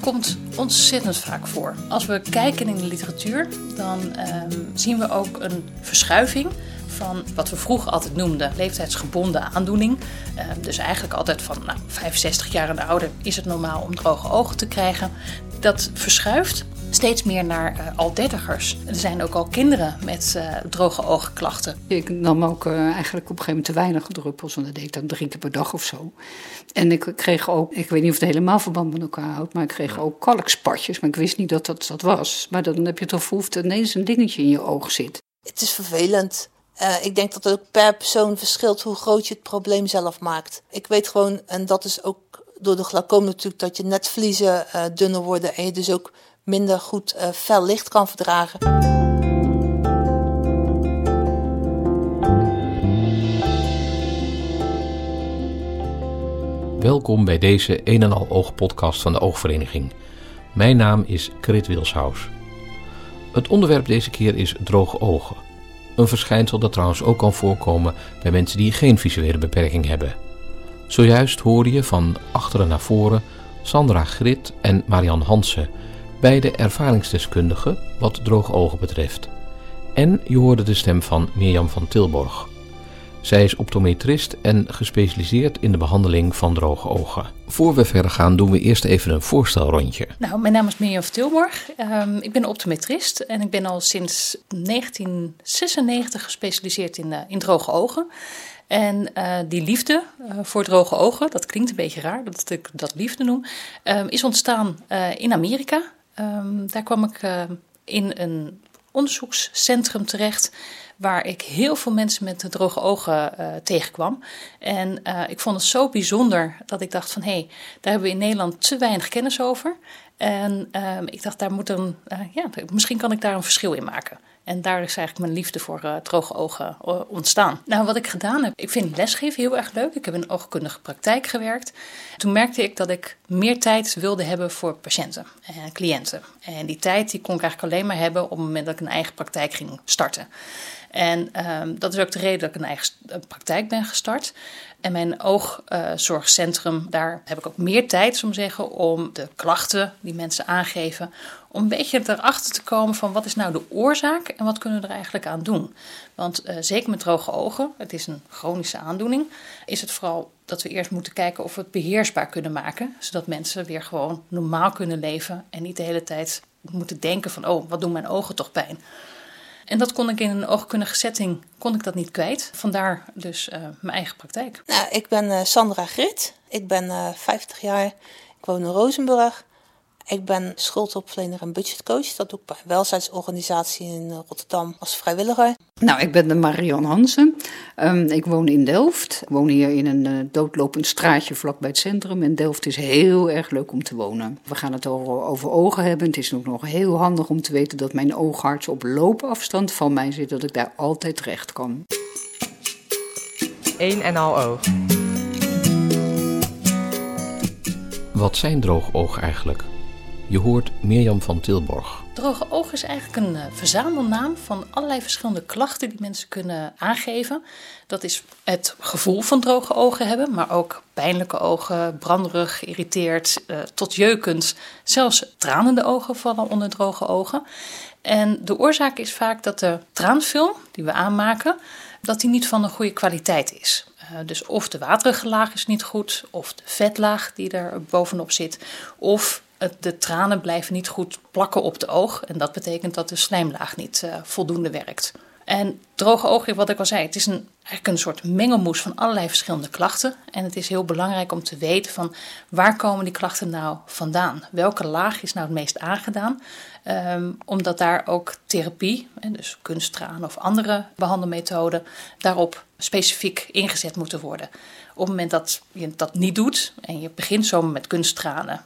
komt ontzettend vaak voor. Als we kijken in de literatuur, dan ehm, zien we ook een verschuiving van wat we vroeger altijd noemden leeftijdsgebonden aandoening. Ehm, dus eigenlijk altijd van nou, 65 jaar en ouder is het normaal om droge ogen te krijgen. Dat verschuift steeds meer naar uh, al dertigers. Er zijn ook al kinderen met uh, droge oogklachten. Ik nam ook uh, eigenlijk op een gegeven moment te weinig druppels, want dat deed ik dan drie keer per dag of zo. En ik kreeg ook, ik weet niet of het helemaal verband met elkaar houdt, maar ik kreeg ook kalkspatjes. Maar ik wist niet dat dat dat was. Maar dan heb je toch gevoel dat ineens een dingetje in je oog zit. Het is vervelend. Uh, ik denk dat het ook per persoon verschilt hoe groot je het probleem zelf maakt. Ik weet gewoon, en dat is ook door de glaucoom natuurlijk, dat je netvliezen uh, dunner worden en je dus ook minder goed uh, fel licht kan verdragen. Welkom bij deze een en al oog podcast van de Oogvereniging. Mijn naam is Krit Wilshaus. Het onderwerp deze keer is droge ogen. Een verschijnsel dat trouwens ook kan voorkomen bij mensen die geen visuele beperking hebben. Zojuist hoorde je van achteren naar voren Sandra Grit en Marian Hansen beide ervaringsdeskundigen wat droge ogen betreft. En je hoorde de stem van Mirjam van Tilborg. Zij is optometrist en gespecialiseerd in de behandeling van droge ogen. Voor we verder gaan doen we eerst even een voorstelrondje. Nou, mijn naam is Mirjam van Tilborg. Um, ik ben optometrist en ik ben al sinds 1996 gespecialiseerd in, uh, in droge ogen. En uh, die liefde uh, voor droge ogen, dat klinkt een beetje raar dat ik dat liefde noem, um, is ontstaan in Amerika. Um, daar kwam ik uh, in een onderzoekscentrum terecht. Waar ik heel veel mensen met droge ogen uh, tegenkwam. En uh, ik vond het zo bijzonder dat ik dacht van hé, hey, daar hebben we in Nederland te weinig kennis over. En um, ik dacht, daar moet een, ja, misschien kan ik daar een verschil in maken. En daar is eigenlijk mijn liefde voor uh, droge ogen uh, ontstaan. Nou, wat ik gedaan heb, ik vind lesgeven heel erg leuk. Ik heb in een oogkundige praktijk gewerkt. Toen merkte ik dat ik meer tijd wilde hebben voor patiënten en cliënten. En die tijd die kon ik eigenlijk alleen maar hebben op het moment dat ik een eigen praktijk ging starten. En um, dat is ook de reden dat ik een eigen praktijk ben gestart. En mijn oogzorgcentrum, daar heb ik ook meer tijd, om te zeggen, om de klachten die mensen aangeven, om een beetje erachter te komen van wat is nou de oorzaak en wat kunnen we er eigenlijk aan doen. Want uh, zeker met droge ogen, het is een chronische aandoening, is het vooral dat we eerst moeten kijken of we het beheersbaar kunnen maken, zodat mensen weer gewoon normaal kunnen leven en niet de hele tijd moeten denken van, oh, wat doen mijn ogen toch pijn. En dat kon ik in een oogkundige setting kon ik dat niet kwijt. Vandaar dus uh, mijn eigen praktijk. Nou, ik ben uh, Sandra Grit. Ik ben uh, 50 jaar. Ik woon in Rozenburg. Ik ben schuldhulpverlener en budgetcoach. Dat doe ik bij een welzijnsorganisatie in Rotterdam als vrijwilliger. Nou, ik ben de Marion Hansen. Um, ik woon in Delft. Ik woon hier in een uh, doodlopend straatje vlakbij het centrum. En Delft is heel erg leuk om te wonen. We gaan het over, over ogen hebben. Het is ook nog heel handig om te weten dat mijn oogarts op loopafstand van mij zit. Dat ik daar altijd terecht kan. Eén en al oog. Wat zijn droogogen eigenlijk? Je hoort Mirjam van Tilborg. Droge oog is eigenlijk een uh, verzamelnaam van allerlei verschillende klachten die mensen kunnen aangeven. Dat is het gevoel van droge ogen hebben, maar ook pijnlijke ogen, branderig, geïrriteerd, uh, tot jeukend. Zelfs tranende ogen vallen onder droge ogen. En de oorzaak is vaak dat de traanfilm die we aanmaken, dat die niet van een goede kwaliteit is. Uh, dus of de waterige laag is niet goed, of de vetlaag die er bovenop zit, of de tranen blijven niet goed plakken op de oog. En dat betekent dat de slijmlaag niet uh, voldoende werkt. En droge ogen, wat ik al zei, het is een, eigenlijk een soort mengelmoes van allerlei verschillende klachten. En het is heel belangrijk om te weten van waar komen die klachten nou vandaan? Welke laag is nou het meest aangedaan? Um, omdat daar ook therapie, dus kunsttranen of andere behandelmethoden, daarop specifiek ingezet moeten worden. Op het moment dat je dat niet doet en je begint zomaar met kunsttranen,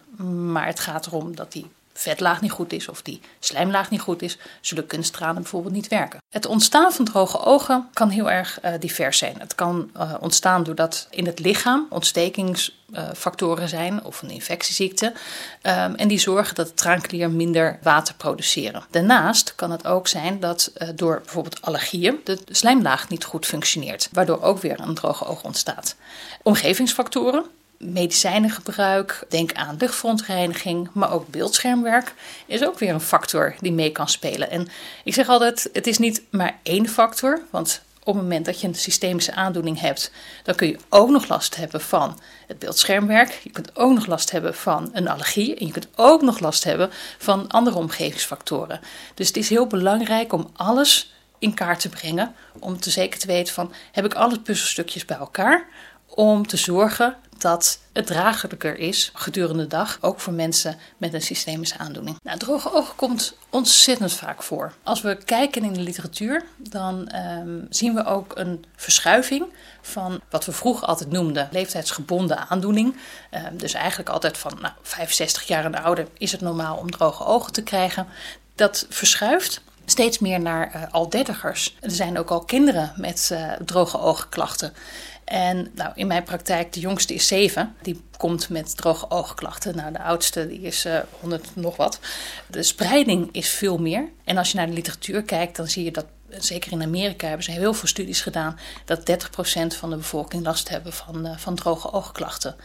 maar het gaat erom dat die vetlaag niet goed is of die slijmlaag niet goed is, zullen kunsttranen bijvoorbeeld niet werken. Het ontstaan van droge ogen kan heel erg uh, divers zijn. Het kan uh, ontstaan doordat in het lichaam ontstekingsfactoren zijn of een infectieziekte. Um, en die zorgen dat de traanklier minder water produceren. Daarnaast kan het ook zijn dat uh, door bijvoorbeeld allergieën de slijmlaag niet goed functioneert, waardoor ook weer een droge oog ontstaat. Omgevingsfactoren medicijnengebruik, denk aan luchtverontreiniging, maar ook beeldschermwerk is ook weer een factor die mee kan spelen. En ik zeg altijd, het is niet maar één factor, want op het moment dat je een systemische aandoening hebt, dan kun je ook nog last hebben van het beeldschermwerk. Je kunt ook nog last hebben van een allergie. En je kunt ook nog last hebben van andere omgevingsfactoren. Dus het is heel belangrijk om alles in kaart te brengen. Om te zeker te weten van, heb ik alle puzzelstukjes bij elkaar? Om te zorgen dat het draaglijker is gedurende de dag, ook voor mensen met een systemische aandoening. Nou, droge ogen komt ontzettend vaak voor. Als we kijken in de literatuur, dan ehm, zien we ook een verschuiving van wat we vroeger altijd noemden leeftijdsgebonden aandoening. Ehm, dus eigenlijk altijd van nou, 65 jaar en ouder is het normaal om droge ogen te krijgen. Dat verschuift steeds meer naar uh, al dertigers. Er zijn ook al kinderen met uh, droge oogklachten. En nou, in mijn praktijk, de jongste is 7. Die komt met droge oogklachten. Nou, de oudste die is uh, 100 nog wat. De spreiding is veel meer. En als je naar de literatuur kijkt, dan zie je dat zeker in Amerika hebben ze heel veel studies gedaan, dat 30% van de bevolking last hebben van, uh, van droge oogklachten.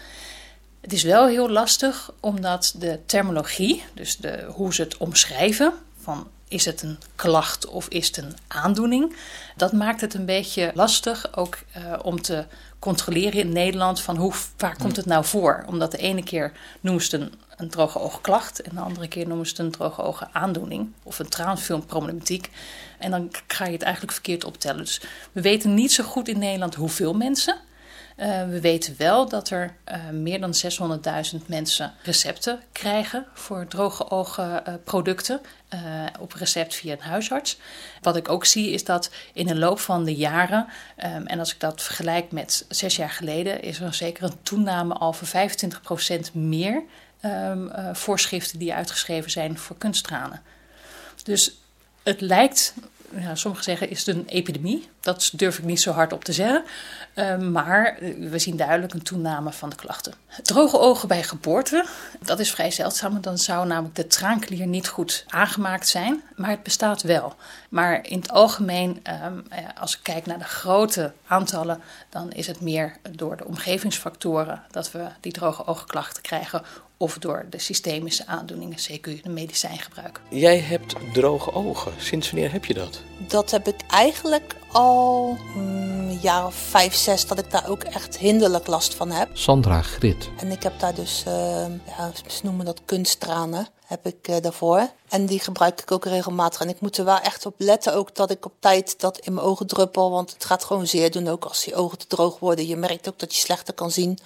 Het is wel heel lastig omdat de terminologie, dus de, hoe ze het omschrijven, van is het een klacht of is het een aandoening? Dat maakt het een beetje lastig ook uh, om te controleren in Nederland van hoe vaak komt het nou voor. Omdat de ene keer noemen ze een, droge oogklacht en de andere keer noemen ze een droge ogen aandoening of een traanfilmproblematiek. En dan ga je het eigenlijk verkeerd optellen. Dus we weten niet zo goed in Nederland hoeveel mensen uh, we weten wel dat er uh, meer dan 600.000 mensen recepten krijgen voor droge ogen producten op recept via een huisarts. Wat ik ook zie is dat in de loop van de jaren, um, en als ik dat vergelijk met zes jaar geleden, is er zeker een toename al voor 25% meer um, voorschriften die uitgeschreven zijn voor kunsttranen. Dus het lijkt ja, sommigen zeggen is het een epidemie. Dat durf ik niet zo hard op te zeggen. Uh, maar we zien duidelijk een toename van de klachten. Droge ogen bij geboorte, dat is vrij zeldzaam. Dan zou namelijk de traanklier niet goed aangemaakt zijn. Maar het bestaat wel. Maar in het algemeen, um, als ik kijk naar de grote aantallen, dan is het meer door de omgevingsfactoren dat we die droge oogklachten krijgen of door de systemische aandoeningen, CQ, de medicijngebruik. Jij hebt droge ogen. Sinds wanneer heb je dat? Dat heb ik eigenlijk al een jaar of vijf, zes dat ik daar ook echt hinderlijk last van heb. Sandra Grit. En ik heb daar dus, uh, ja, ze noemen dat kunsttranen, heb ik uh, daarvoor. En die gebruik ik ook regelmatig. En ik moet er wel echt op letten ook dat ik op tijd dat in mijn ogen druppel. Want het gaat gewoon zeer doen ook als je ogen te droog worden. Je merkt ook dat je slechter kan zien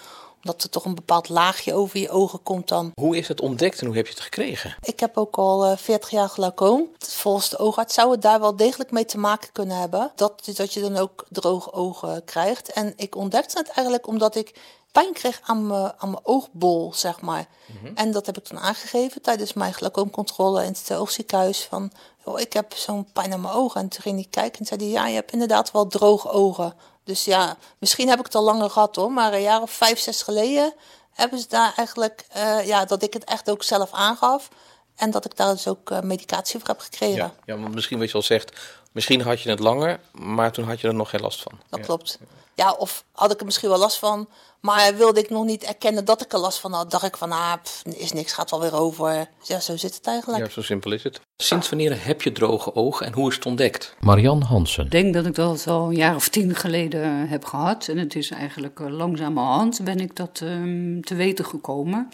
dat er toch een bepaald laagje over je ogen komt dan. Hoe is het ontdekt en hoe heb je het gekregen? Ik heb ook al uh, 40 jaar glaucoom. Volgens de oogarts zou het daar wel degelijk mee te maken kunnen hebben. Dat, dat je dan ook droge ogen krijgt. En ik ontdekte het eigenlijk omdat ik pijn kreeg aan mijn, aan mijn oogbol, zeg maar. Mm -hmm. En dat heb ik dan aangegeven tijdens mijn glaucoomcontrole in het oogziekenhuis. Van, joh, ik heb zo'n pijn aan mijn ogen. En toen ging hij kijken en zei hij, ja, je hebt inderdaad wel droge ogen. Dus ja, misschien heb ik het al langer gehad hoor, maar een jaar of vijf, zes geleden hebben ze daar eigenlijk, uh, ja, dat ik het echt ook zelf aangaf. En dat ik daar dus ook uh, medicatie voor heb gekregen. Ja, ja, want misschien wat je al zegt, misschien had je het langer, maar toen had je er nog geen last van. Dat ja. klopt. Ja, of had ik er misschien wel last van, maar wilde ik nog niet erkennen dat ik er last van had. Dacht ik van, ah, pff, is niks, gaat wel weer over. Ja, zo zit het eigenlijk. Ja, zo simpel is het. Sinds wanneer heb je droge ogen en hoe is het ontdekt? Marian Hansen. Ik denk dat ik dat al een jaar of tien geleden heb gehad. En het is eigenlijk langzamerhand ben ik dat um, te weten gekomen.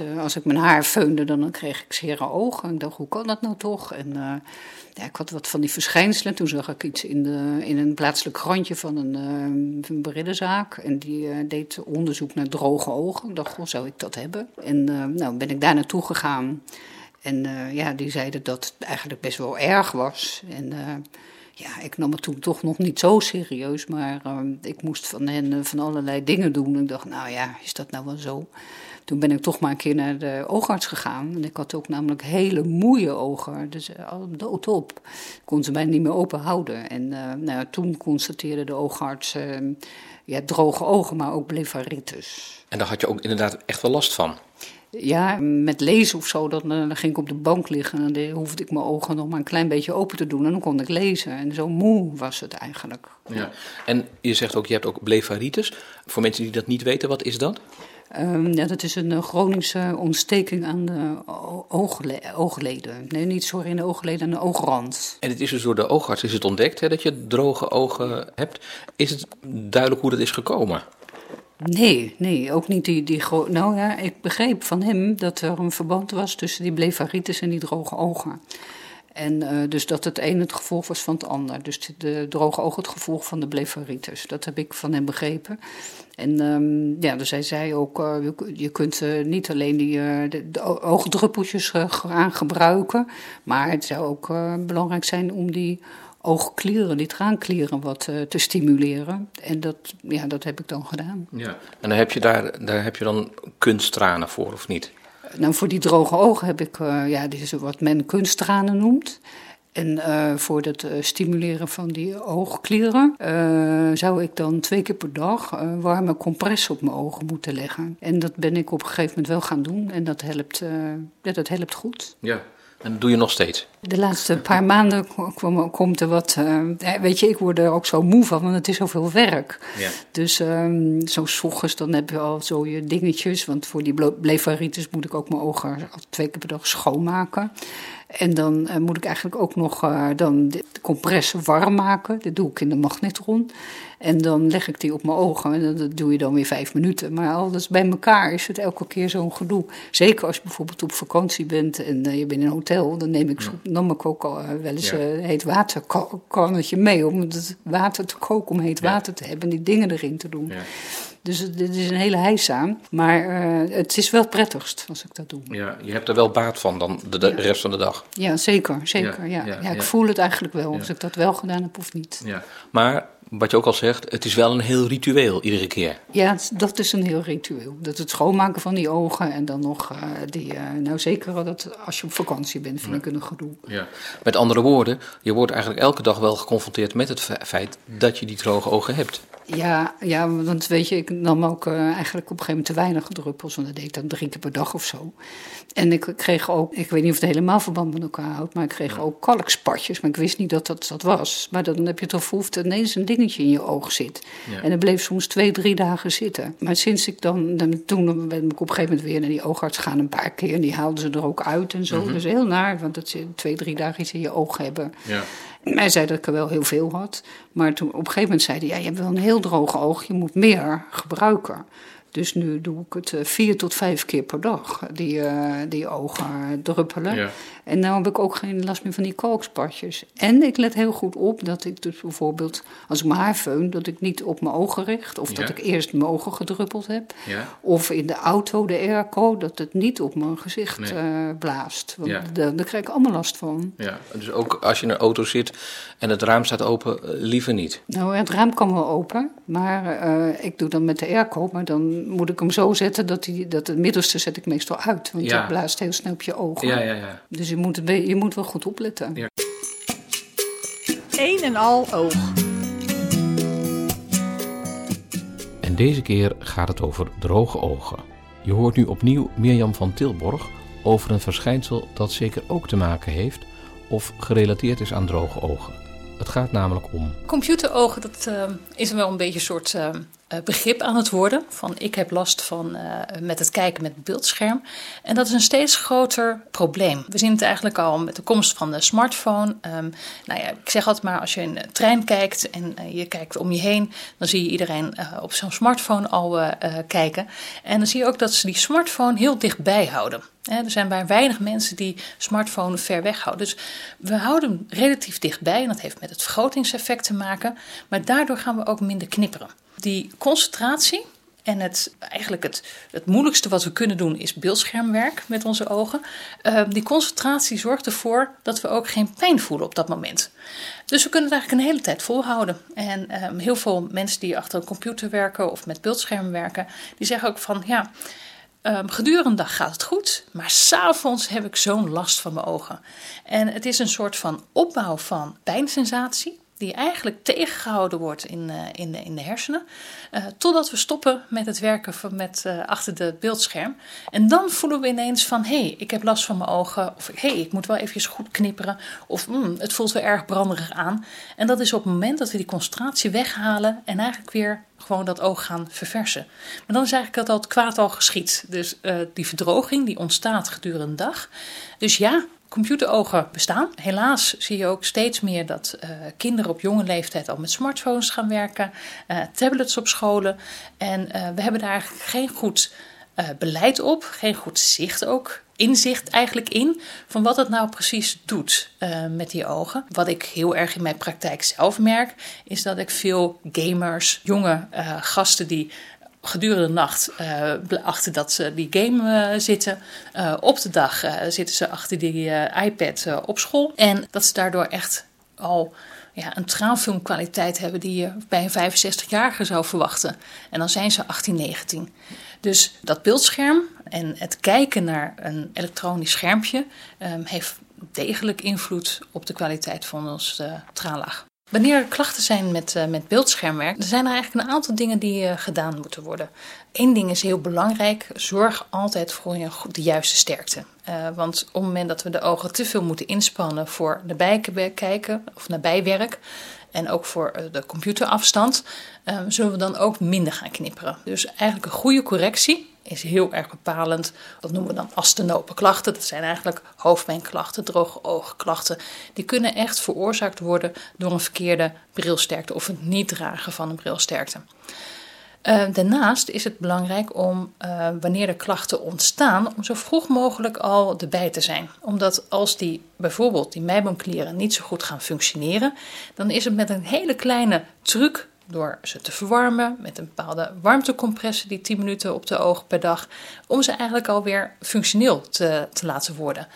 Uh, als ik mijn haar feunde, dan kreeg ik zere ogen. Ik dacht, hoe kan dat nou toch? En uh, ja, ik had wat van die verschijnselen. Toen zag ik iets in, de, in een plaatselijk krantje van een, uh, een brillenzaak. En die deed onderzoek naar droge ogen. Ik dacht, goh, zou ik dat hebben? En nou ben ik daar naartoe gegaan. En ja, die zeiden dat het eigenlijk best wel erg was. En ja, ik nam het toen toch nog niet zo serieus. Maar ik moest van hen van allerlei dingen doen. Ik dacht, nou ja, is dat nou wel zo? Toen ben ik toch maar een keer naar de oogarts gegaan. En ik had ook namelijk hele moeie ogen. Dus al doodop. Kon ze mij niet meer open houden. En uh, nou, toen constateerde de oogarts uh, ja, droge ogen, maar ook blefaritis. En daar had je ook inderdaad echt wel last van? Ja, met lezen of zo, dan, dan ging ik op de bank liggen en dan hoefde ik mijn ogen nog maar een klein beetje open te doen en dan kon ik lezen. En zo moe was het eigenlijk. Ja. En je zegt ook, je hebt ook blefaritis. Voor mensen die dat niet weten, wat is dat? Um, ja, dat is een chronische ontsteking aan de oogle oogleden. Nee, niet sorry, in de oogleden, aan de oogrand. En het is dus door de oogarts is het ontdekt hè, dat je droge ogen hebt. Is het duidelijk hoe dat is gekomen? Nee, nee, ook niet die, die Nou ja, ik begreep van hem dat er een verband was tussen die blefaritis en die droge ogen. En uh, dus dat het een het gevolg was van het ander. Dus de droge oog het gevolg van de blefaritis. Dat heb ik van hem begrepen. En um, ja, dus hij zei ook, uh, je kunt uh, niet alleen die, de, de, oogdruppeltjes gaan gebruiken. Maar het zou ook belangrijk zijn om die oogklieren, die traanklieren wat te stimuleren. En dat, ja, dat heb ik dan gedaan. Ja. En dan heb je daar, daar heb je dan kunsttranen voor, of niet? Nou, voor die droge ogen heb ik, uh, ja, dit is wat men kunsttranen noemt. En uh, voor het uh, stimuleren van die oogklieren zou ik dan twee keer per dag warme compress op mijn ogen moeten leggen. En dat ben ik op een gegeven moment wel gaan doen en dat helpt, ja, dat helpt goed. Ja. En dat doe je nog steeds? De laatste paar maanden kwam, komt er wat. Uh, weet je, ik word er ook zo moe van, want het is zoveel werk. Ja. Dus um, zo ochtends, dan heb je al zo je dingetjes. Want voor die blefaritis moet ik ook mijn ogen twee keer per dag schoonmaken. En dan uh, moet ik eigenlijk ook nog uh, dan de compresse warm maken. Dat doe ik in de magnetron. En dan leg ik die op mijn ogen en dat doe je dan weer vijf minuten. Maar alles bij elkaar is het elke keer zo'n gedoe. Zeker als je bijvoorbeeld op vakantie bent en uh, je bent in een hotel. Dan neem ik, ja. nam ik ook al wel eens ja. heet waterkannetje mee. Om het water te koken, om heet water te hebben en die dingen erin te doen. Dus dit is een hele heisa. Maar het is wel prettigst als ik dat doe. Ja, je hebt er wel baat van dan de, rest van de dag. Ja, zeker. zeker ja, ja, ja, ik voel het eigenlijk wel of ik dat wel gedaan heb of niet. Ja. Maar wat je ook al zegt, het is wel een heel ritueel iedere keer. Ja, dat is een heel ritueel. Dat het schoonmaken van die ogen en dan nog uh, die. Uh, nou, zeker dat als je op vakantie bent, vind ik een gedoe. Ja. Met andere woorden, je wordt eigenlijk elke dag wel geconfronteerd met het feit dat je die droge ogen hebt. Ja, ja, want weet je, ik nam ook uh, eigenlijk op een gegeven moment te weinig druppels. Want dat deed ik dan drie keer per dag of zo. En ik kreeg ook, ik weet niet of het helemaal verband met elkaar houdt, maar ik kreeg ja. ook kalkspatjes. Maar ik wist niet dat dat dat was. Maar dan heb je toch gevoeld dat ineens een dingetje in je oog zit. Ja. En dat bleef soms twee, drie dagen zitten. Maar sinds ik dan, dan toen ben ik op een gegeven moment weer naar die oogarts gaan een paar keer. En die haalden ze er ook uit en zo. Mm -hmm. Is heel naar, want dat ze twee, drie dagen iets in je oog hebben. Ja. Hij zei dat ik er wel heel veel had. Maar toen op een gegeven moment zei hij: ja, Je hebt wel een heel droog oog, je moet meer gebruiken. Dus nu doe ik het uh, vier tot vijf keer per dag, die, uh, die ogen druppelen. Ja. En nu heb ik ook geen last meer van die kalkspatjes. En ik let heel goed op dat ik dus bijvoorbeeld, als ik mijn haar feun, dat ik niet op mijn ogen richt. Of ja. dat ik eerst mijn ogen gedruppeld heb. Ja. Of in de auto, de airco, dat het niet op mijn gezicht nee. uh, blaast. Want daar, daar krijg ik allemaal last van. Ja, dus ook als je in een auto zit en het raam staat open, liever niet? Nou, het raam kan wel open, maar ik doe dan met de airco, maar dan moet ik hem zo zetten dat, die, dat het middelste zet ik meestal uit. Want ja. dat blaast heel snel op je ogen. Ja, ja, ja. Dus je moet, je moet wel goed opletten. Ja. Een en al oog. En deze keer gaat het over droge ogen. Je hoort nu opnieuw Mirjam van Tilborg over een verschijnsel dat zeker ook te maken heeft of gerelateerd is aan droge ogen. Het gaat namelijk om. Computerogen, dat uh, is wel een beetje een soort uh, begrip aan het worden. Van ik heb last van uh, met het kijken met het beeldscherm. En dat is een steeds groter probleem. We zien het eigenlijk al met de komst van de smartphone. Um, nou ja, ik zeg altijd maar, als je in een trein kijkt en je kijkt om je heen, dan zie je iedereen op zo'n smartphone al kijken. En dan zie je ook dat ze die smartphone heel dichtbij houden. Er zijn maar weinig mensen die smartphone ver weg houden. Dus we houden hem relatief dichtbij en dat heeft met het vergrotingseffect te maken. Maar daardoor gaan we ook minder knipperen. Die concentratie en het, eigenlijk het, het moeilijkste wat we kunnen doen is beeldschermwerk met onze ogen. Uh, die concentratie zorgt ervoor dat we ook geen pijn voelen op dat moment. Dus we kunnen het eigenlijk een hele tijd volhouden. En um, heel veel mensen die achter een computer werken of met beeldschermen werken, die zeggen ook van ja. Um, gedurende de dag gaat het goed, maar s'avonds heb ik zo'n last van mijn ogen. En het is een soort van opbouw van pijnsensatie. Die eigenlijk tegengehouden wordt in, uh, in, de, in de hersenen. Uh, totdat we stoppen met het werken van, met, uh, achter de beeldscherm. En dan voelen we ineens van, hé, hey, ik heb last van mijn ogen. Of hé, hey, ik moet wel eventjes goed knipperen. Of mm, het voelt wel erg branderig aan. En dat is op het moment dat we die concentratie weghalen en eigenlijk weer gewoon dat oog gaan verversen. Maar dan is eigenlijk dat al het kwaad al geschiet. Dus die verdroging die ontstaat gedurende de dag. Dus ja, computerogen bestaan. Helaas zie je ook steeds meer dat uh, kinderen op jonge leeftijd al met smartphones gaan werken, uh, tablets op scholen. En uh, we hebben daar geen goed beleid op, geen goed zicht ook. Inzicht eigenlijk in van wat het nou precies doet met die ogen. Wat ik heel erg in mijn praktijk zelf merk, is dat ik veel gamers, jonge gasten die gedurende de nacht uh, achter dat ze die game uh, zitten. Uh, op de dag zitten ze achter die iPad op school. En dat ze daardoor echt al ja, een traanfilmkwaliteit hebben die je bij een 65-jarige zou verwachten. En dan zijn ze 18, 19. Dus dat beeldscherm en het kijken naar een elektronisch schermpje um, heeft degelijk invloed op de kwaliteit van ons traanlaag. Wanneer er klachten zijn met, uh, met beeldschermwerk, er zijn er eigenlijk een aantal dingen die uh, gedaan moeten worden. Eén ding is heel belangrijk: zorg altijd voor je, de juiste sterkte. Uh, want op het moment dat we de ogen te veel moeten inspannen voor nabijkijken of nabijwerk, en ook voor de computerafstand, zullen we dan ook minder gaan knipperen. Dus eigenlijk een goede correctie is heel erg bepalend. Dat noemen we dan astenopenklachten. Dat zijn eigenlijk hoofdpijnklachten, droge oogklachten. Die kunnen echt veroorzaakt worden door een verkeerde brilsterkte of het niet dragen van een brilsterkte. Uh, daarnaast is het belangrijk om, uh, wanneer er klachten ontstaan, om zo vroeg mogelijk al erbij te zijn. Omdat als die bijvoorbeeld die meiboomklieren niet zo goed gaan functioneren, dan is het met een hele kleine truc door ze te verwarmen met een bepaalde warmtecompressie die 10 minuten op de ogen per dag, om ze eigenlijk alweer functioneel te, te laten worden.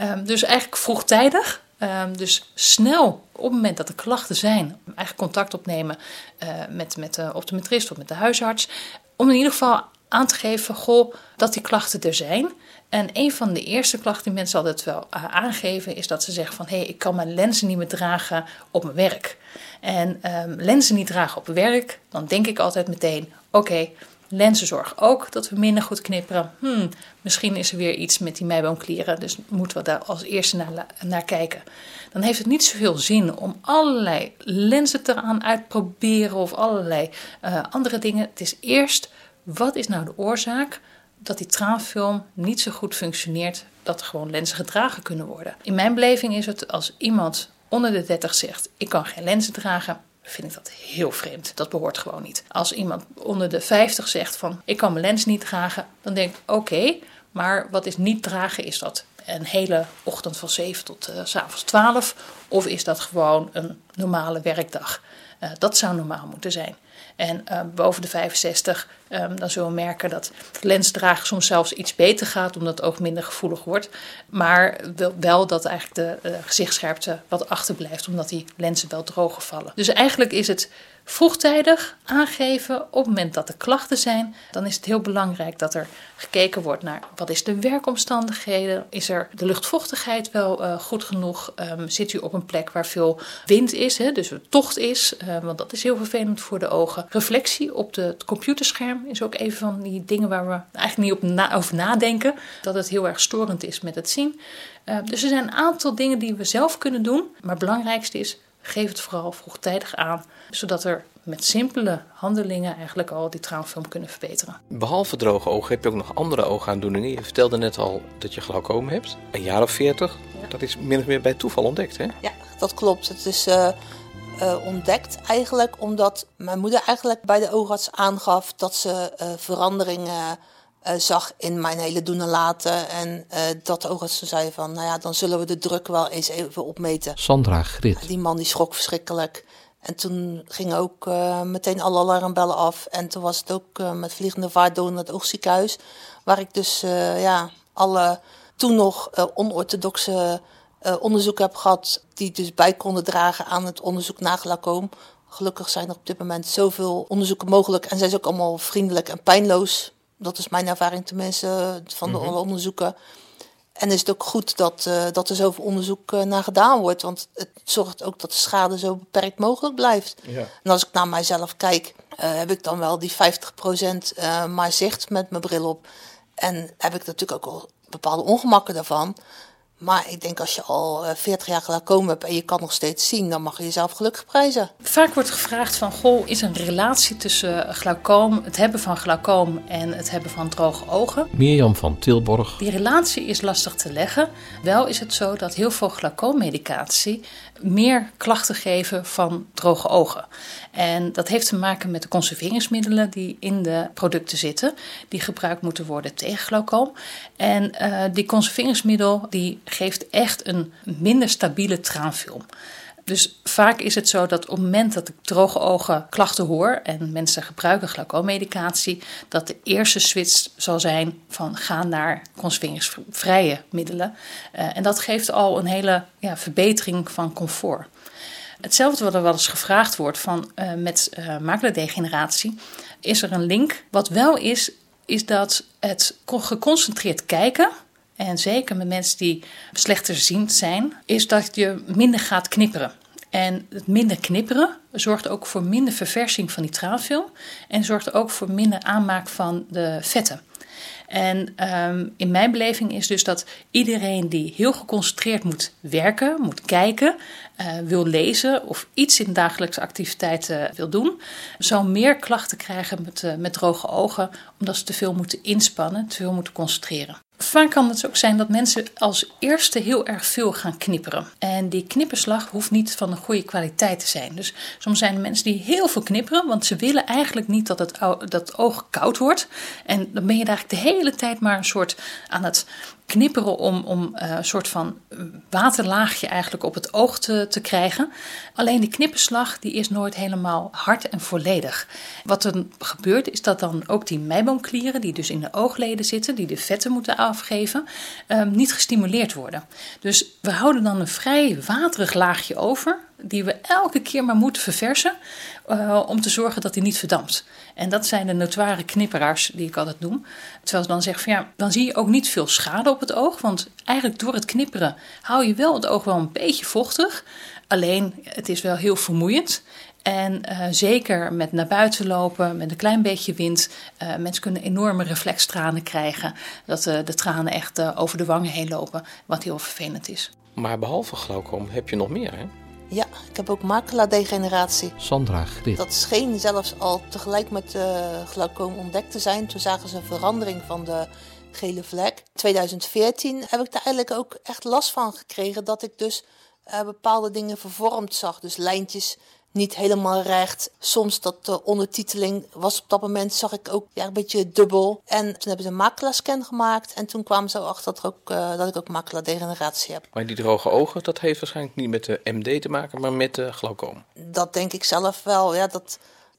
Um, dus eigenlijk vroegtijdig, um, dus snel op het moment dat er klachten zijn, eigenlijk contact opnemen uh, met, met de optometrist of met de huisarts, om in ieder geval aan te geven goh, dat die klachten er zijn. En een van de eerste klachten die mensen altijd wel uh, aangeven, is dat ze zeggen van hé, hey, ik kan mijn lenzen niet meer dragen op mijn werk. En um, lenzen niet dragen op werk, dan denk ik altijd meteen: oké, okay, lenzen zorgen ook dat we minder goed knipperen. Hmm, misschien is er weer iets met die meiboomklieren, dus moeten we daar als eerste naar, naar kijken. Dan heeft het niet zoveel zin om allerlei lenzen te gaan uitproberen of allerlei uh, andere dingen. Het is eerst, wat is nou de oorzaak dat die traanfilm niet zo goed functioneert dat er gewoon lenzen gedragen kunnen worden? In mijn beleving is het als iemand onder de 30 zegt: Ik kan geen lenzen dragen, vind ik dat heel vreemd. Dat behoort gewoon niet. Als iemand onder de 50 zegt: van Ik kan mijn lens niet dragen, dan denk ik: Oké, maar wat is niet dragen? Is dat een hele ochtend van 7 tot uh, s avonds 12? Of is dat gewoon een normale werkdag? Uh, dat zou normaal moeten zijn. En uh, boven de 65, um, dan zullen we merken dat lensdragen soms zelfs iets beter gaat, omdat het oog minder gevoelig wordt. Maar wel, dat eigenlijk de uh, gezichtsscherpte wat achterblijft, omdat die lenzen wel droger vallen. Dus eigenlijk is het vroegtijdig aangeven op het moment dat er klachten zijn. Dan is het heel belangrijk dat er gekeken wordt naar wat is de werkomstandigheden. Is er de luchtvochtigheid wel uh, goed genoeg? Um, zit u op een plek waar veel wind is, hè, dus tocht is, uh, want dat is heel vervelend voor de ogen. Reflectie op de, het computerscherm is ook een van die dingen waar we eigenlijk niet op over nadenken. Dat het heel erg storend is met het zien. Uh, dus er zijn een aantal dingen die we zelf kunnen doen. Maar het belangrijkste is geef het vooral vroegtijdig aan, zodat er met simpele handelingen eigenlijk al die traanfilm kunnen verbeteren. Behalve droge ogen heb je ook nog andere oogaandoeningen. Je vertelde net al dat je glaucoom hebt, een jaar of veertig. Ja. Dat is min of meer bij toeval ontdekt, hè? Ja, dat klopt. Het is uh, uh, ontdekt eigenlijk omdat mijn moeder eigenlijk bij de oogarts aangaf dat ze uh, veranderingen uh, zag in mijn hele doen en laten. En uh, dat de oogarts zei van, nou ja, dan zullen we de druk wel eens even opmeten. Sandra Grit. Die man die schrok verschrikkelijk. En toen gingen ook uh, meteen alle alarmbellen af. En toen was het ook met vliegende vaart door naar het oogziekenhuis. Waar ik dus ja, alle toen nog onorthodoxe onderzoeken heb gehad... die dus bij konden dragen aan het onderzoek naar glaucoom. Gelukkig zijn er op dit moment zoveel onderzoeken mogelijk. En zijn ze ook allemaal vriendelijk en pijnloos dat is mijn ervaring tenminste van de mm -hmm. onderzoeken. En is het ook goed dat, uh, dat er zoveel onderzoek uh, naar gedaan wordt. Want het zorgt ook dat de schade zo beperkt mogelijk blijft. Ja. En als ik naar mijzelf kijk, uh, heb ik dan wel die 50% maar zicht met mijn bril op. En heb ik natuurlijk ook al bepaalde ongemakken daarvan. Maar ik denk als je al 40 jaar glaucoom hebt en je kan nog steeds zien, dan mag je jezelf gelukkig prijzen. Vaak wordt gevraagd van, goh, is er een relatie tussen glaucoom, het hebben van glaucoom en het hebben van droge ogen? Mirjam van Tilborg. Die relatie is lastig te leggen. Wel is het zo dat heel veel glaucoommedicatie meer klachten geven van droge ogen. En dat heeft te maken met de conserveringsmiddelen die in de producten zitten, die gebruikt moeten worden tegen glaucoom. En uh, die conserveringsmiddel die geeft echt een minder stabiele traanfilm. Dus vaak is het zo dat op het moment dat ik droge ogen klachten hoor en mensen gebruiken glaucoommedicatie, dat de eerste switch zal zijn van gaan naar conserveringsvrije middelen. Uh, en dat geeft al een hele ja, verbetering van comfort. Hetzelfde wat er wel eens gevraagd wordt van, uh, met uh, maculardegeneratie, is er een link. Wat wel is, is dat het geconcentreerd kijken en zeker met mensen die slechterziend zijn, is dat je minder gaat knipperen. En het minder knipperen zorgt ook voor minder verversing van die traanfilm en zorgt ook voor minder aanmaak van de vetten. En um, in mijn beleving is dus dat iedereen die heel geconcentreerd moet werken, moet kijken, uh, wil lezen of iets in dagelijkse activiteiten wil doen, zal meer klachten krijgen met, uh, met droge ogen, omdat ze te veel moeten inspannen, te veel moeten concentreren. Vaak kan het ook zijn dat mensen als eerste heel erg veel gaan knipperen. En die knipperslag hoeft niet van een goede kwaliteit te zijn. Dus soms zijn er mensen die heel veel knipperen, want ze willen eigenlijk niet dat het, dat oog koud wordt. En dan ben je eigenlijk de hele tijd maar een soort aan het knipperen om, om uh, een soort van waterlaagje eigenlijk op het oog te, te krijgen. Alleen die knipperslag die is nooit helemaal hard en volledig. Wat er gebeurt is dat dan ook die meiboomklieren die dus in de oogleden zitten, die de vetten moeten afgeven, um, niet gestimuleerd worden. Dus we houden dan een vrij waterig laagje over die we elke keer maar moeten verversen uh, om te zorgen dat hij niet verdampt. En dat zijn de notoire knipperaars die ik altijd noem. Terwijl ze dan zeggen van ja, dan zie je ook niet veel schade op het oog, want eigenlijk door het knipperen hou je wel het oog wel een beetje vochtig. Alleen het is wel heel vermoeiend. En uh, zeker met naar buiten lopen, met een klein beetje wind. Uh, mensen kunnen enorme reflextranen krijgen. Dat de tranen echt over de wangen heen lopen, wat heel vervelend is. Maar behalve glaucoom heb je nog meer, hè? Ja, ik heb ook macula-degeneratie. Sandra Grit. Dat scheen zelfs al tegelijk met uh, glaucoom ontdekt te zijn. Toen zagen ze een verandering van de gele vlek. 2014 heb ik daar eigenlijk ook echt last van gekregen dat ik dus uh, bepaalde dingen vervormd zag. Dus lijntjes niet helemaal recht. Soms dat de ondertiteling was op dat moment, zag ik ook ja, een beetje dubbel. En toen hebben ze een macula-scan gemaakt. En toen kwamen ze achter dat, ook, uh, dat ik ook macula-degeneratie heb. Maar die droge ogen, dat heeft waarschijnlijk niet met de MD te maken, maar met de glaucoom. Dat denk ik zelf wel. Ja, dat,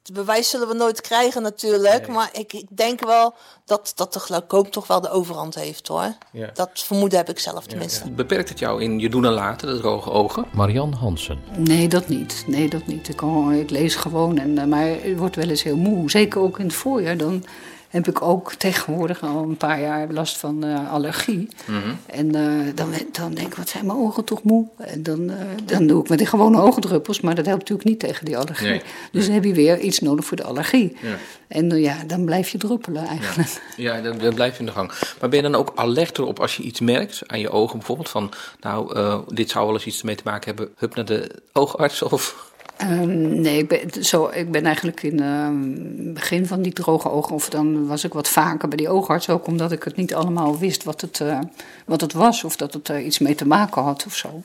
het bewijs zullen we nooit krijgen natuurlijk. Nee. Maar ik, ik, denk wel dat, dat de glaucoom toch wel de overhand heeft hoor. Ja. Dat vermoeden heb ik zelf tenminste. Ja, Beperkt het jou in je doen en laten, de droge ogen? Marian Hansen. Nee, dat niet. Nee, dat niet. Ik lees gewoon, en, eh, maar het wordt wel eens heel moe. Zeker ook in het voorjaar. Dan heb ik ook tegenwoordig al een paar jaar last van uh, allergie. Mm -hmm. En uh, dan, dan denk ik, wat zijn mijn ogen toch moe? En dan, uh, dan doe ik met die gewone oogdruppels, maar dat helpt natuurlijk niet tegen die allergie. Nee. Dus dan heb je weer iets nodig voor de allergie. Ja. En ja, dan blijf je druppelen eigenlijk. Ja, ja dan, dan, blijf je in de gang. Maar ben je dan ook alert erop als je iets merkt aan je ogen bijvoorbeeld? Van, nou, dit zou wel eens iets mee te maken hebben. Hup naar de oogarts of... Um, nee, ik ben, zo, ik ben eigenlijk in het uh, begin van die droge ogen, of dan was ik wat vaker bij die oogarts, ook omdat ik het niet allemaal wist wat het, uh, wat het was, of dat het er iets mee te maken had of zo.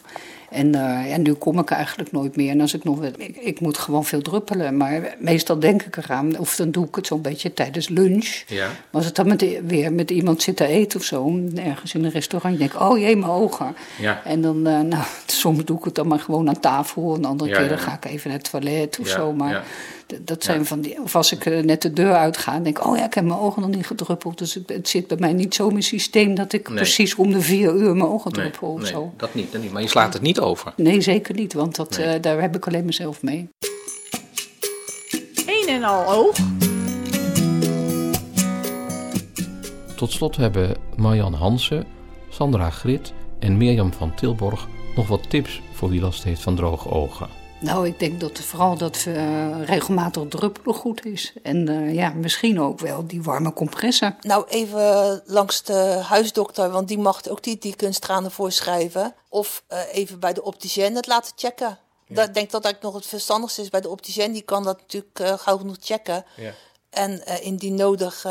En, uh, en nu kom ik eigenlijk nooit meer. En als ik nog. Ik, ik, moet gewoon veel druppelen. Maar meestal denk ik eraan. Of dan doe ik het zo'n beetje tijdens lunch. Ja. Maar als ik dan met, weer met iemand zit te eten of zo. Ergens in een restaurant. denk ik, oh jee, mijn ogen. Ja. En dan. Uh, nou, soms doe ik het dan maar gewoon aan tafel. En de andere ja, keer dan ga ik even naar het toilet of zo. Maar dat zijn van die. Of als ik uh, net de deur uitga. denk ik, oh ja, ik heb mijn ogen nog niet gedruppeld. Dus het, het zit bij mij niet zo in mijn systeem. dat ik nee. precies om de vier uur mijn ogen druppel nee, of nee, zo. Dat niet, dat niet. Maar je slaat het niet over. Nee, zeker niet, want dat, nee. uh, daar heb ik alleen mezelf mee. Een en al oog. Tot slot hebben Marjan Hansen, Sandra Grit en Mirjam van Tilborg nog wat tips voor wie last heeft van droge ogen. Nou, ik denk dat vooral dat uh, regelmatig druppelen goed is. En uh, ja, misschien ook wel die warme compressen. Nou, even langs de huisdokter, want die mag ook die, die kunsttranen voorschrijven. Of uh, even bij de opticien het laten checken. Ja. Ik denk dat dat nog het verstandigste is bij de opticien. Die kan dat natuurlijk gauw genoeg checken. Ja. En indien nodig,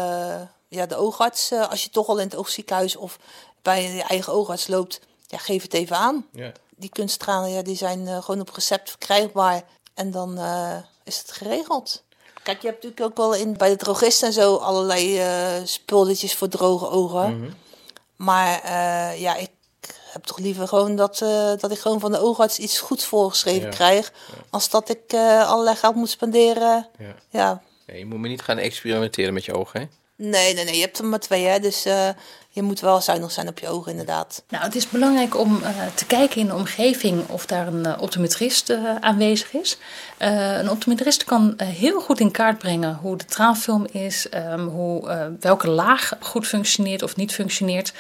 ja, de oogarts, als je toch al in het oogziekenhuis of bij je eigen oogarts loopt, ja, geef het even aan. Ja die kunsttranen ja, die zijn uh, gewoon op recept verkrijgbaar. En dan uh, is het geregeld. Kijk, je hebt natuurlijk ook wel in, bij de drogist en zo allerlei uh, spulletjes voor droge ogen. Mm -hmm. Maar ja, ik heb toch liever gewoon dat, dat ik gewoon van de oogarts iets goeds voorgeschreven ja. krijg. Ja. Als dat ik allerlei geld moet spenderen. Ja. ja. je moet me niet gaan experimenteren met je ogen, hè? Nee, nee, nee. Je hebt er maar twee, hè. Dus uh, je moet wel zuinig zijn op je ogen, inderdaad. Nou, het is belangrijk om uh, te kijken in de omgeving of daar een uh, optometrist aanwezig is. een optometrist kan heel goed in kaart brengen hoe de traanfilm is, um, hoe, welke laag goed functioneert of niet functioneert.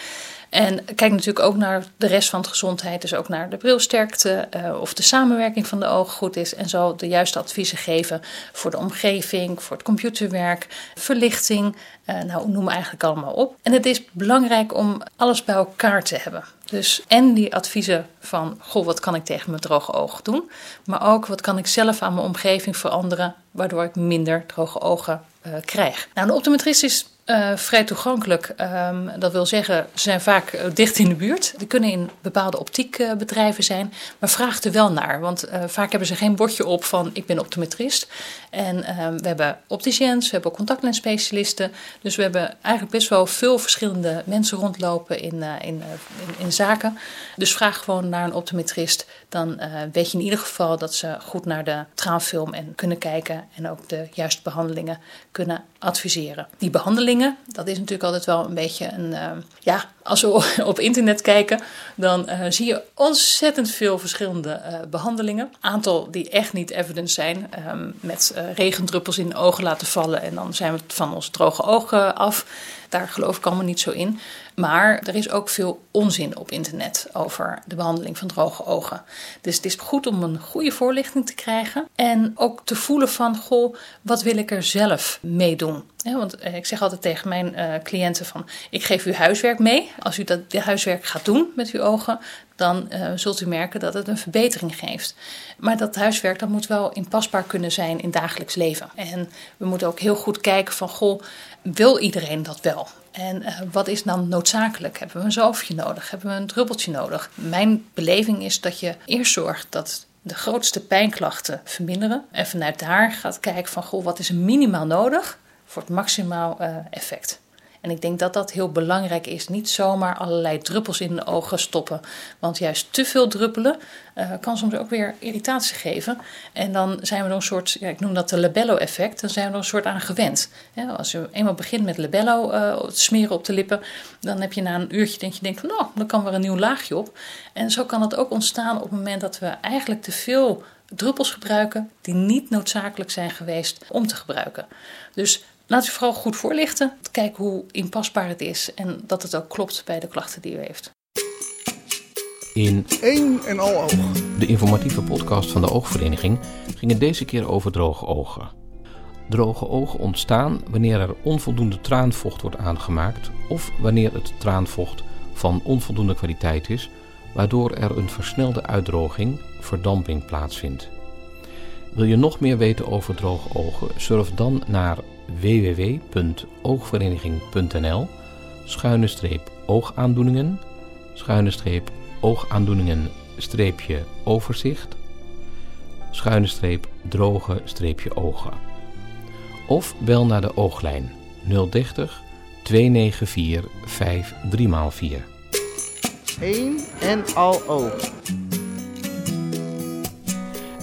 En kijk natuurlijk ook naar de rest van de gezondheid, dus ook naar de brilsterkte, uh, of de samenwerking van de ogen goed is. En zo de juiste adviezen geven voor de omgeving, voor het computerwerk, verlichting. Uh, nou, noem eigenlijk allemaal op. En het is belangrijk om alles bij elkaar te hebben. Dus en die adviezen van, goh, wat kan ik tegen mijn droge ogen doen? Maar ook, wat kan ik zelf aan mijn omgeving veranderen, waardoor ik minder droge ogen uh, krijg. Nou, een optometrist is uh, vrij toegankelijk. Um, dat wil zeggen, ze zijn vaak uh, dicht in de buurt. Die kunnen in bepaalde optiekbedrijven zijn, maar vraag er wel naar. Want vaak hebben ze geen bordje op van ik ben optometrist. En we hebben opticiens, we hebben contactlensspecialisten. Dus we hebben eigenlijk best wel veel verschillende mensen rondlopen in, in, in, in, zaken. Dus vraag gewoon naar een optometrist. Dan weet je in ieder geval dat ze goed naar de traanfilm en kunnen kijken. En ook de juiste behandelingen kunnen adviseren. Die dat is natuurlijk altijd wel een beetje een. Uh, ja, als we op internet kijken, dan uh, zie je ontzettend veel verschillende uh, behandelingen. Aantal die echt niet evidence zijn, um, met regendruppels in de ogen laten vallen en dan zijn we van onze droge ogen af. Daar geloof ik allemaal niet zo in. Maar er is ook veel onzin op internet over de behandeling van droge ogen. Dus het is goed om een goede voorlichting te krijgen. En ook te voelen van, goh, wat wil ik er zelf mee doen? Want ik zeg altijd tegen mijn cliënten van, ik geef u huiswerk mee. Als u dat huiswerk gaat doen met uw ogen, dan uh, zult u merken dat het een verbetering geeft. Maar dat huiswerk dat moet wel inpasbaar kunnen zijn in dagelijks leven. En we moeten ook heel goed kijken van, goh, wil iedereen dat wel? En uh, wat is dan noodzakelijk? Hebben we een zalfje nodig? Hebben we een druppeltje nodig? Mijn beleving is dat je eerst zorgt dat de grootste pijnklachten verminderen. En vanuit daar gaat kijken van, goh, wat is minimaal nodig voor het maximaal uh, effect? En ik denk dat dat heel belangrijk is. Niet zomaar allerlei druppels in de ogen stoppen. Want juist te veel druppelen uh, kan soms ook weer irritatie geven. En dan zijn we er een soort, ja, ik noem dat de labello-effect, dan zijn we er een soort aan gewend. Als je eenmaal begint met labello uh, smeren op de lippen, dan heb je na een uurtje denk je, denk nou, dan kan weer een nieuw laagje op. En zo kan het ook ontstaan op het moment dat we eigenlijk te veel druppels gebruiken die niet noodzakelijk zijn geweest om te gebruiken. Dus Laat u vooral goed voorlichten. Kijken hoe inpasbaar het is en dat het ook klopt bij de klachten die u heeft. In één en al oog. De informatieve podcast van de Oogvereniging ging het deze keer over droge ogen. Droge ogen ontstaan wanneer er onvoldoende traanvocht wordt aangemaakt of wanneer het traanvocht van onvoldoende kwaliteit is, waardoor er een versnelde uitdroging, verdamping plaatsvindt. Wil je nog meer weten over droge ogen? Surf dan naar www.oogvereniging.nl schuine streep oogaandoeningen schuine streep oogaandoeningen streepje overzicht schuine streep droge streepje ogen of bel naar de ooglijn 030 294 53 x 4 1 en al oog.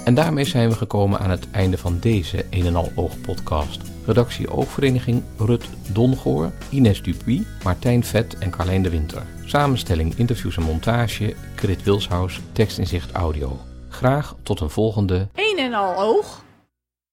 En daarmee zijn we gekomen aan het einde van deze een en al oog podcast. Redactie Oogvereniging Rut Dongoor, Ines Dupuy, Martijn Vet en Carlijn de Winter. Samenstelling, interviews en montage, Krit Wilshuis, tekst in zicht audio. Graag tot een volgende een en al oog.